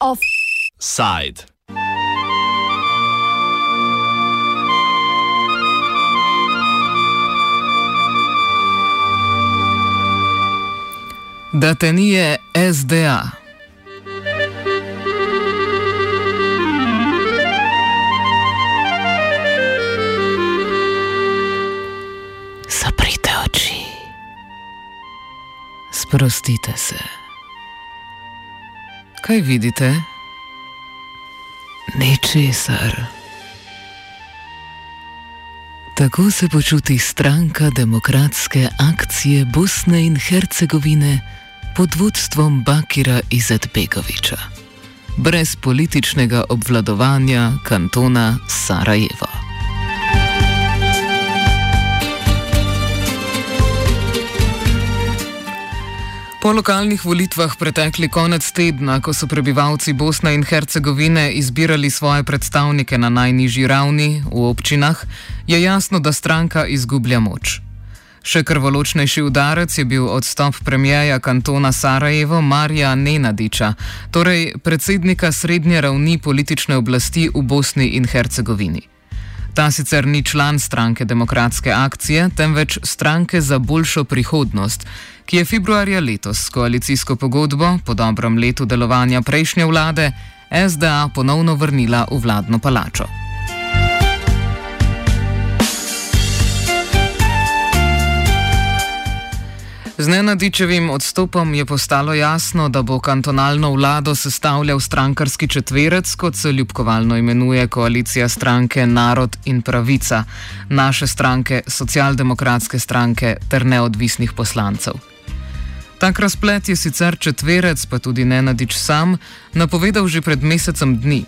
Offside. Da te nije SDA. Sprostite se. Kaj vidite? Ničesar. Tako se počuti stranka demokratske akcije Bosne in Hercegovine pod vodstvom Bakira Izetbegoviča, brez političnega obvladovanja kantona Sarajevo. Po lokalnih volitvah pretekli konec tedna, ko so prebivalci Bosne in Hercegovine izbirali svoje predstavnike na najnižji ravni v občinah, je jasno, da stranka izgublja moč. Še krvoločnejši udarec je bil odstop premijeja kantona Sarajevo Marija Nenadiča, torej predsednika srednje ravni politične oblasti v Bosni in Hercegovini. Ta sicer ni član stranke Demokratske akcije, temveč stranke za boljšo prihodnost, ki je februarja letos s koalicijsko pogodbo po dobrem letu delovanja prejšnje vlade SDA ponovno vrnila v vladno palačo. Z Nenadičevim odstopom je postalo jasno, da bo kantonalno vlado sestavljal strankarski četverec, kot se ljubkovalno imenuje koalicija stranke Narod in Pravica, naše stranke, socialdemokratske stranke ter neodvisnih poslancev. Tak razplet je sicer četverec, pa tudi Nenadič sam, napovedal že pred mesecem dni.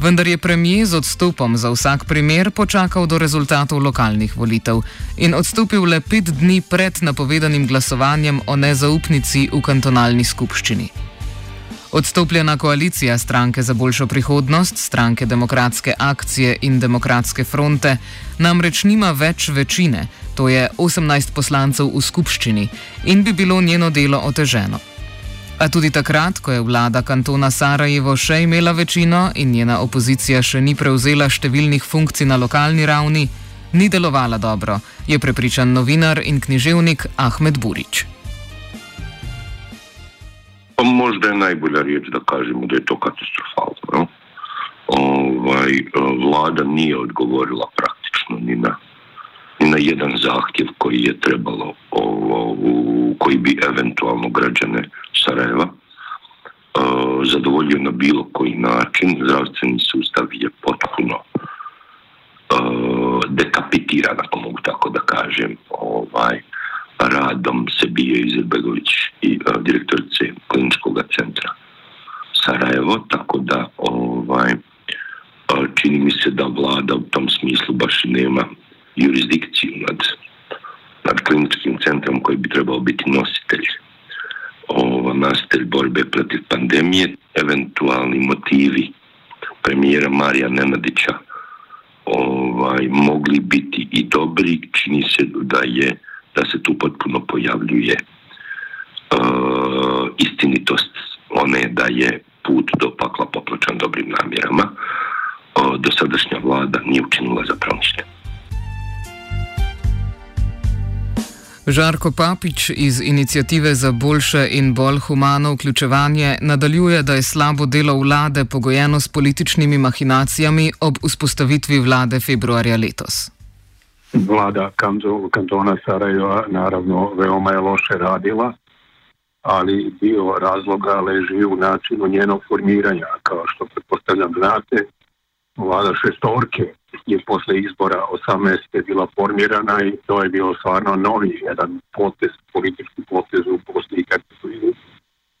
Vendar je premijer z odstopom za vsak primer počakal do rezultatov lokalnih volitev in odstopil le pet dni pred napovedanim glasovanjem o nezaupnici v kantonalni skupščini. Odstopljena koalicija stranke za boljšo prihodnost, stranke demokratske akcije in demokratske fronte namreč nima več večine, to je 18 poslancev v skupščini, in bi bilo njeno delo oteženo. A tudi takrat, ko je vlada kantona Sarajevo še imela večino in njena opozicija še ni prevzela številnih funkcij na lokalni ravni, ni delovala dobro, je prepričan novinar in književnik Ahmed Burič. Pa možda je najbolja riječ da kažemo da je to katastrofalno. No? Ovaj, vlada nije odgovorila praktično ni na, na jedan zahtjev koji je trebalo, ovo, koji bi eventualno građane Sarajeva zadovoljio na bilo koji način. Zdravstveni sustav je potpuno dekapitiran, ako mogu tako da kažem, ovaj, radom se bije Izetbegović i direktorice kliničkog centra Sarajevo, tako da ovaj, čini mi se da vlada u tom smislu baš nema jurisdikciju nad, nad kliničkim centrom koji bi trebao biti nositelj ovo, nositelj borbe protiv pandemije, eventualni motivi premijera Marija Nenadića ovaj, mogli biti i dobri, čini se da je da se tu potpuno pojavljuje uh, istinitost one da je put do pakla popločan dobrim namjerama. Uh, dosadašnja vlada nije učinila zapravo ništa. Žarko Papič iz inicijative za boljše in bolj humano vključevanje nadaljuje, da je slabo delo vlade pogojeno s političnimi mahinacijami ob vzpostavitvi vlade februarja letos. Vlada kantona Sarajeva naravno veoma je loše radila, ali dio razloga leži u načinu njenog formiranja. Kao što pretpostavljam znate, vlada šestorke je posle izbora 18. bila formirana i to je bilo stvarno novi jedan potez, politički potez u Bosni i Hercegovini,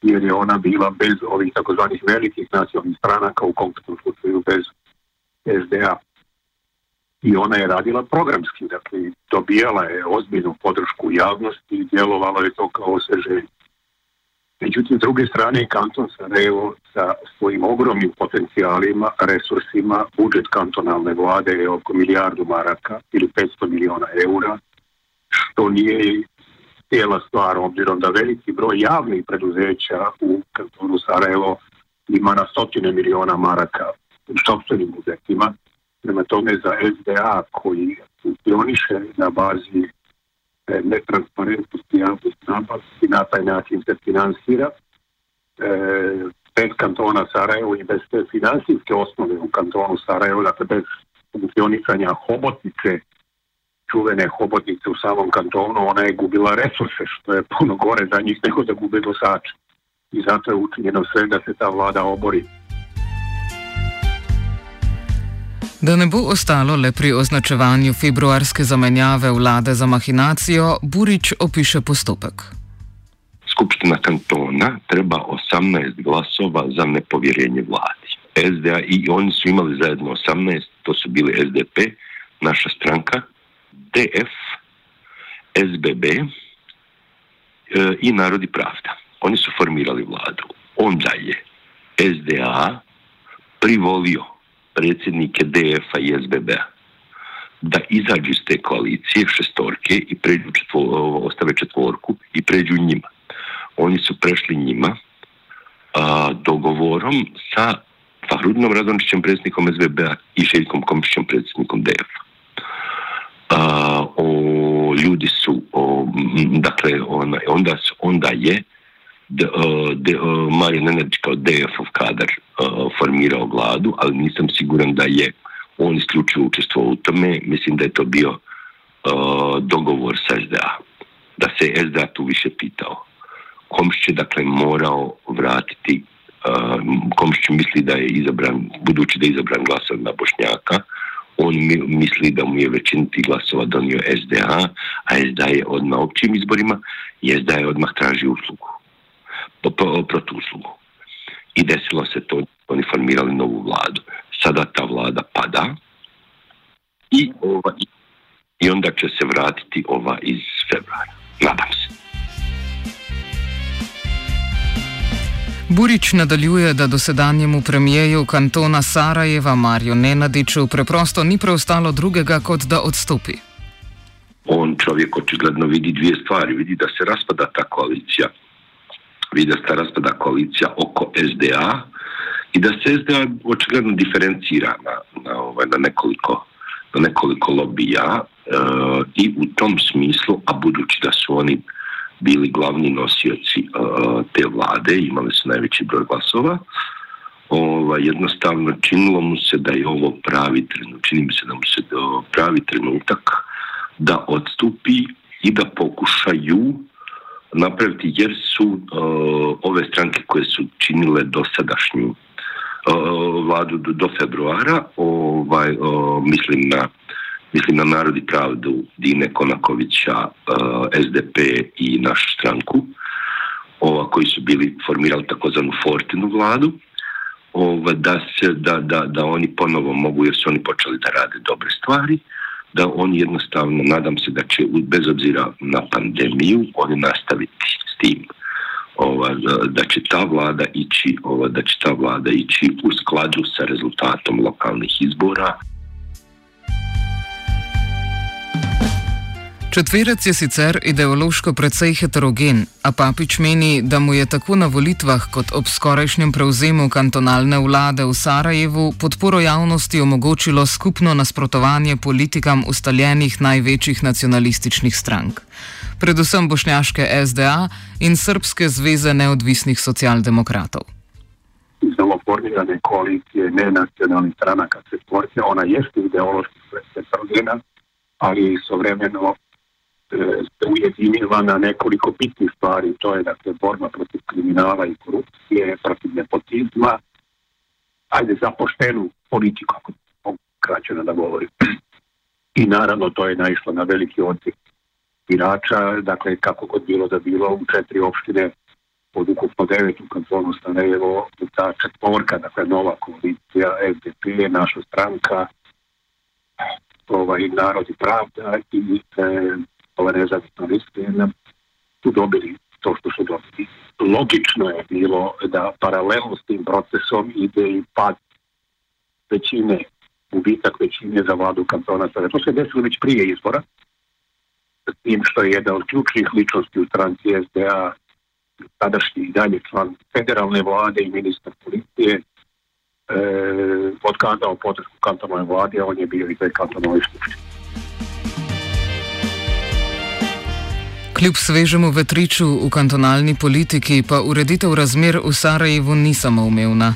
jer je ona bila bez ovih takozvanih velikih nacionalnih stranaka, u konkretnom slučaju bez SDA. I ona je radila programski, dakle dobijala je ozbiljnu podršku javnosti i djelovalo je to kao osveženje. Međutim, s druge strane, kanton Sarajevo sa svojim ogromnim potencijalima, resursima, budžet kantonalne vlade je oko milijardu maraka ili 500 miliona eura, što nije cijela stvar, obzirom da veliki broj javnih preduzeća u kantonu Sarajevo ima na stotine miliona maraka u sobstvenim budžetima. Prema tome za SDA koji funkcioniše na bazi e, netransparentnosti javnosti nabavki na taj način se finansira. E, bez kantona Sarajevo i bez te finansijske osnove u kantonu Sarajevo, dakle bez funkcionisanja hobotnice čuvene hobotnice u samom kantonu, ona je gubila resurse, što je puno gore za njih nego da gube dosače. I zato je učinjeno sve da se ta vlada obori. Da ne bo ostalo le pri označevanju februarske zamenjave vlade za mahinacijo, Burič opiše postopek. Skupština kantona treba 18 glasova za nepovjerenje vladi. SDA i oni su imali zajedno 18, to su bili SDP, naša stranka, DF, SBB e, i Narodi pravda. Oni su formirali vladu. Onda je SDA privolio predsjednike DF-a i SBB-a da izađu iz te koalicije šestorke i pređu ostave četvorku i pređu njima. Oni su prešli njima a, dogovorom sa Fahrudnom Radončićem, predsjednikom SBB-a i Željkom Komšićem, predsjednikom DF-a o, ljudi su, o, dakle, ona, onda, onda je de, de, Mario Nenadić kao DF-ov kadar formirao vladu, ali nisam siguran da je on isključivo učestvovao u tome. Mislim da je to bio dogovor sa SDA. Da se SDA tu više pitao. Komšić je dakle morao vratiti Komšić misli da je izabran, budući da je izabran glasom na Bošnjaka, on misli da mu je većin tih glasova donio SDA, a SDA je odmah općim izborima i SDA je odmah traži uslugu, protu uslugu. I desilo se to, oni formirali novu vladu. Sada ta vlada pada i, ova, i onda će se vratiti ova iz februara. Nadam se. Burič nadaljuje, da dosedanjemu premijeju kantona Sarajeva Marju Nenadiču preprosto ni preostalo drugega, kot da odstopi. On čovjek očigledno vidi dvije stvari. Vidi da se raspada ta koalicija. Da se raspada koalicija oko SDA i da se SDA očigledno diferencira na, na, ovaj, na, nekoliko, na nekoliko lobija e, i u tom smislu, a budući da su oni bili glavni nosioci uh, te vlade, imali su najveći broj glasova. Ova, jednostavno činilo mu se da je ovo pravi trenutak, čini mi se da mu se da pravi trenutak da odstupi i da pokušaju napraviti jer su uh, ove stranke koje su činile dosadašnju uh, vladu do, do februara, ovaj, uh, mislim na mislim na Narodi pravdu Dine Konakovića, SDP i našu stranku, ova koji su bili formirali takozvanu Fortinu vladu, ova, da, se, da, da, da oni ponovo mogu, jer su oni počeli da rade dobre stvari, da oni jednostavno, nadam se da će, bez obzira na pandemiju, oni nastaviti s tim. Ova, da će ta vlada ići, ova, da će ta vlada ići u skladu sa rezultatom lokalnih izbora. Četverec je sicer ideološko precej heterogen, a Papič meni, da mu je tako na volitvah kot ob skorajšnjem prevzemu kantonalne vlade v Sarajevu podporo javnosti omogočilo skupno nasprotovanje politikam ustaljenih največjih nacionalističnih strank, predvsem bošnjaške SDA in Srpske zveze neodvisnih socialdemokratov. Zelo formirane koalicije nenacionalnih stranaka se tvorce, ona jeste ideološki heterogena, ali istovremeno se ujedinila na nekoliko bitnih stvari, to je dakle borba protiv kriminala i korupcije, protiv nepotizma, ajde za poštenu politiku, ako mogu kraćeno da govorim. I naravno to je naišlo na veliki odsjek birača, dakle kako god bilo da bilo u četiri opštine od ukupno devet u kantonu ta četvorka, dakle nova koalicija, SDP, naša stranka, ovaj, narod i pravda i e, ova nam su dobili to što su dobili. logično je bilo da paralelno s tim procesom ide i pad većine, ubitak većine za vladu kantona. To se desilo već prije izbora, s tim što je jedan od ključnih ličnosti u stranci SDA, tadašnji i dalje član federalne vlade i ministar policije, e, otkazao podršku kantonoj vladi, a on je bio i taj kantonoj skupštini. Kljub svežemu vetriču v kantonalni politiki pa ureditev razmer v Sarajevu ni samoumevna.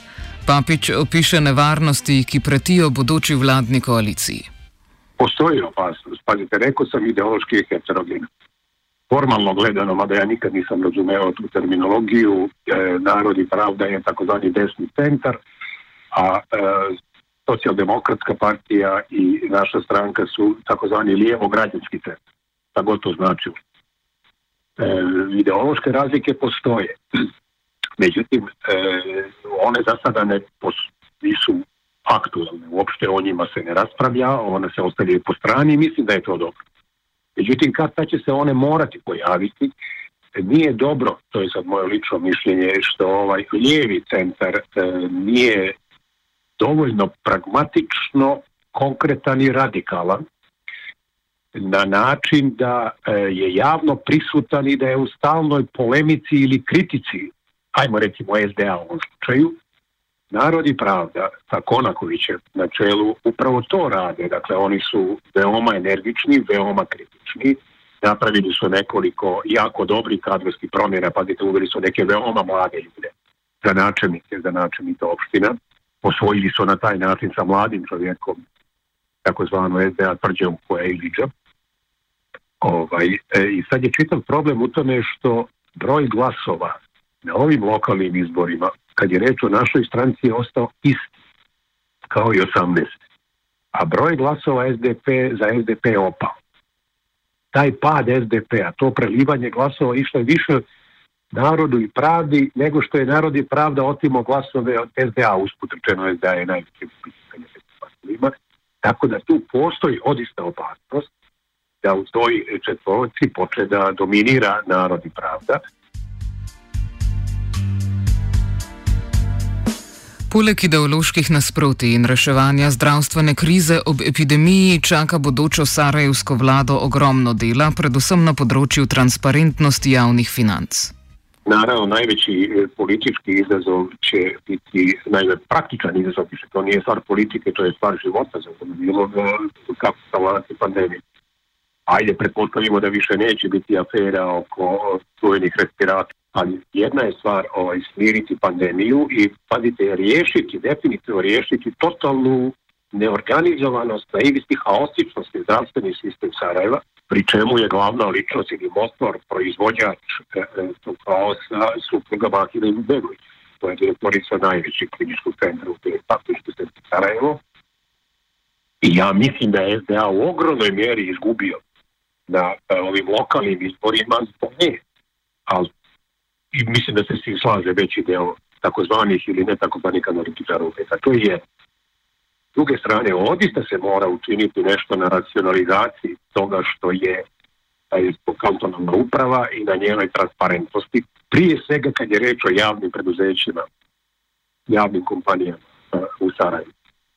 Papič opiše nevarnosti, ki pretijo bodoči vladni koaliciji. Postoji opasnost. Pazite, rekao sam ideološki heterogen. Formalno gledano, mada ja nikad nisam razumeo tu terminologiju, e, narod i pravda je takozvani desni centar, a e, socijaldemokratska partija i naša stranka su takozvani lijevo-građanski centar. Šta god to značilo. E, ideološke razlike postoje. Međutim, e, one za sada ne nisu aktualne. Uopšte o njima se ne raspravlja, one se ostavljaju po strani i mislim da je to dobro. Međutim, kad će se one morati pojaviti, nije dobro, to je sad moje lično mišljenje, što ovaj lijevi centar e, nije dovoljno pragmatično, konkretan i radikalan na način da e, je javno prisutan i da je u stalnoj polemici ili kritici, ajmo recimo SDA u ovom slučaju, Narod i pravda sa Konakovićem na čelu upravo to rade. Dakle, oni su veoma energični, veoma kritični. Napravili su nekoliko jako dobrih kadrovskih promjena, pazite, uveli su neke veoma mlade ljude za načelnike, za načelnike opština. Osvojili su na taj način sa mladim čovjekom takozvano SDA tvrđevom koja je Iliđa. Ovaj, e, I sad je čitav problem u tome što broj glasova na ovim lokalnim izborima, kad je reč o našoj stranci, je ostao isti kao i 18. A broj glasova SDP za SDP je opao. Taj pad SDP-a, to prelivanje glasova išlo je više narodu i pravdi nego što je narod i pravda otimo glasove od SDA usput rečeno SDA je najveći ima. Tako da tu postoji odista opasnost da u toj četvoroci poče da dominira narod i pravda Poleg ideoloških nasproti in reševanja zdravstvene krize ob epidemiji čaka bodočo sarajevsko vlado ogromno dela, predvsem na področju transparentnosti javnih financ. Naravno, najveći e, politički izazov će biti, najve praktičan izazov, više to nije stvar politike, to je stvar života, zato bi bilo kako savladati pandemiju. Ajde, pretpostavimo da više neće biti afera oko čuvenih respiratora ali jedna je stvar ovaj, smiriti pandemiju i pazite, riješiti, definitivno riješiti totalnu neorganizovanost, naivisti haostičnosti zdravstveni sistem Sarajeva, pri čemu je glavna ličnost ili motor, proizvođač e, e, tog haosa supruga Bakira Begović. To je direktorica najvećeg kliničkog centra u centru Sarajevo. I ja mislim da je SDA u ogromnoj mjeri izgubio na ovim lokalnim izborima zbog nje. Ali i mislim da se svi slaže veći deo takozvanih ili ne takozvanih analitičara uveta. To je S druge strane, odista se mora učiniti nešto na racionalizaciji toga što je kantonalna uprava i na njenoj transparentnosti, prije svega kad je reč o javnim preduzećima, javnim kompanijama u Sarajevu.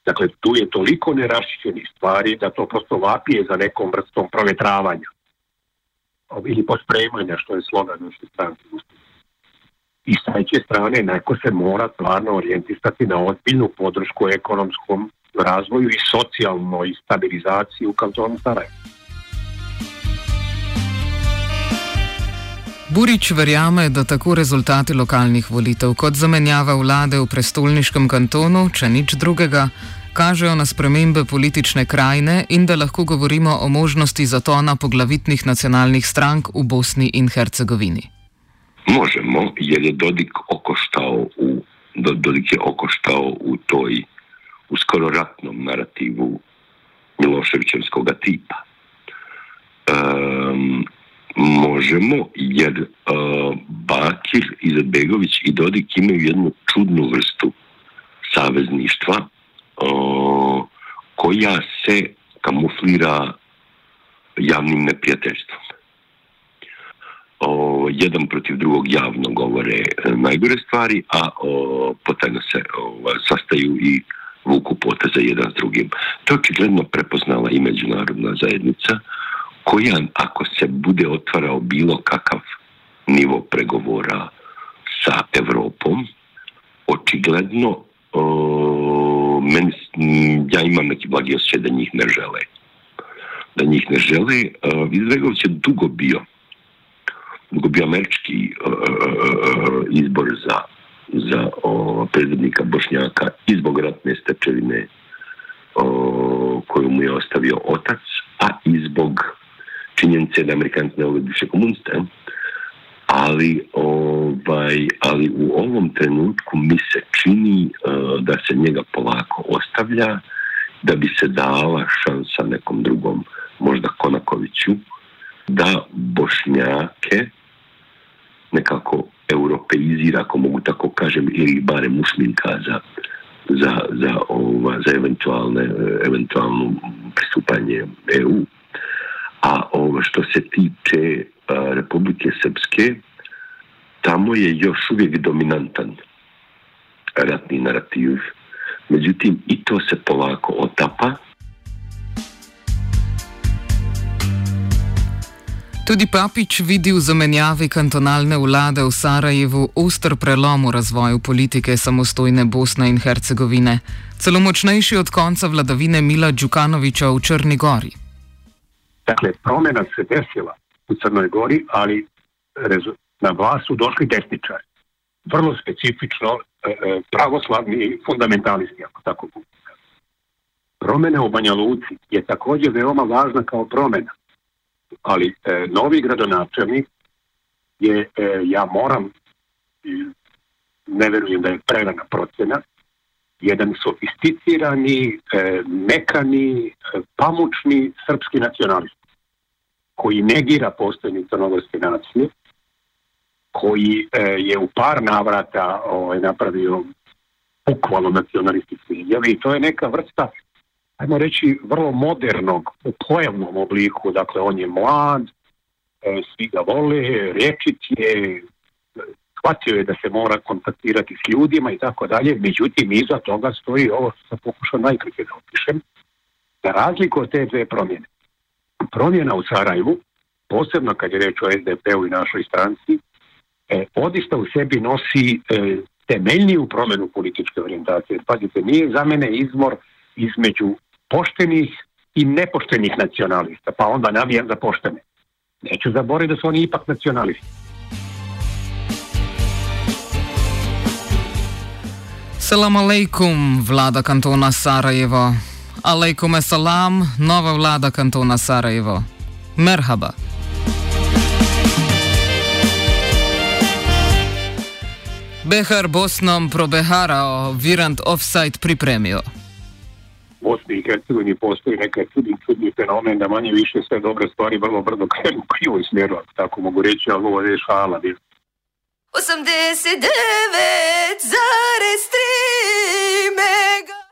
Dakle, tu je toliko nerašćenih stvari da to prosto vapije za nekom vrstom provetravanja ili pospremanja, što je slogan naše stranke i s treće strane neko se mora stvarno orijentisati na ozbiljnu podršku ekonomskom razvoju i socijalnoj stabilizaciji u kantonu Sarajevo. Burič verjame, da tako rezultati lokalnih volitev kot zamenjava vlade v prestolniškem kantonu, če nič drugega, kažejo na spremembe politične krajine in da lahko govorimo o možnosti zatona poglavitnih nacionalnih strank v Bosni in Hercegovini. Možemo, jer je Dodik okoštao u, Dodik je okoštao u toj, u skoro ratnom narativu Miloševićevskog tipa. Um, možemo, jer uh, Bakir, Izetbegović i Dodik imaju jednu čudnu vrstu savezništva uh, koja se kamuflira javnim neprijateljstvom. o, jedan protiv drugog javno govore e, najgore stvari, a potajno se o, sastaju i vuku za jedan s drugim. To je očigledno prepoznala i međunarodna zajednica, koja ako se bude otvarao bilo kakav nivo pregovora sa Europom, očigledno ja imam neki blagi osjećaj da njih ne žele. Da njih ne žele. Izvegović je dugo bio dugo bio američki izbor za, za predsjednika Bošnjaka i zbog ratne stečevine koju mu je ostavio otac, a i zbog činjenice da Amerikanci ne vole više komuniste ali ovaj ali u ovom trenutku mi se čini uh, da se njega polako ostavlja da bi se dala šansa nekom drugom možda Konakoviću da Bošnjake nekako europeizira, ako mogu tako kažem, ili barem ušminka za, za, za, za eventualne, eventualno pristupanje EU. A ovo što se tiče Republike Srpske, tamo je još uvijek dominantan ratni narativ. Međutim, i to se polako otapa. Tudi Papič vidi v zamenjavi kantonalne vlade v Sarajevu oster prelom v razvoju politike samostojne Bosne in Hercegovine, celo močnejši od konca vladavine Mila Đukanoviča v Črni Gori. Dakle, promjena se desila u Crnoj Gori, ali na vlast su došli desničari. Vrlo specifično e, e, pravoslavni fundamentalisti, ako tako mogu. Promjena u Banja Luci je također veoma važna kao promjena. Ali e, novi gradonačelnik je, ja moram, ne verujem da je prerana procjena, jedan sofisticirani, mekani, pamučni srpski nacionalist koji negira postojni crnogorske nacije, koji e, je u par navrata ovaj, napravio bukvalno nacionalističke izjave. I to je neka vrsta ajmo reći vrlo modernog u pojavnom obliku, dakle on je mlad, e, svi ga vole, rječit je, shvatio je da se mora kontaktirati s ljudima i tako dalje, međutim iza toga stoji ovo što sam pokušao najkrike da opišem, za razliku od te dve promjene promjena u Sarajevu, posebno kad je reč o SDP-u i našoj stranci, e, odista u sebi nosi e, temeljniju promjenu političke orijentacije. Pazite, nije za mene izmor između poštenih i nepoštenih nacionalista, pa onda navijam za poštene. Neću zaboraviti da su oni ipak nacionalisti. Salam alaikum, vlada kantona Sarajevo. Aleikum salam, nova vlada kantona Sarajevo. Merhaba. Behar Bosnom probeharao, virant offside pripremio. Bosni i Hercegovini postoji neka čudni, čudni fenomen da manje više sve dobre stvari vrlo brdo krenu u krivoj smjeru, tako mogu reći, ali ovo je šala. O să-mi desedevet zare stri megaherții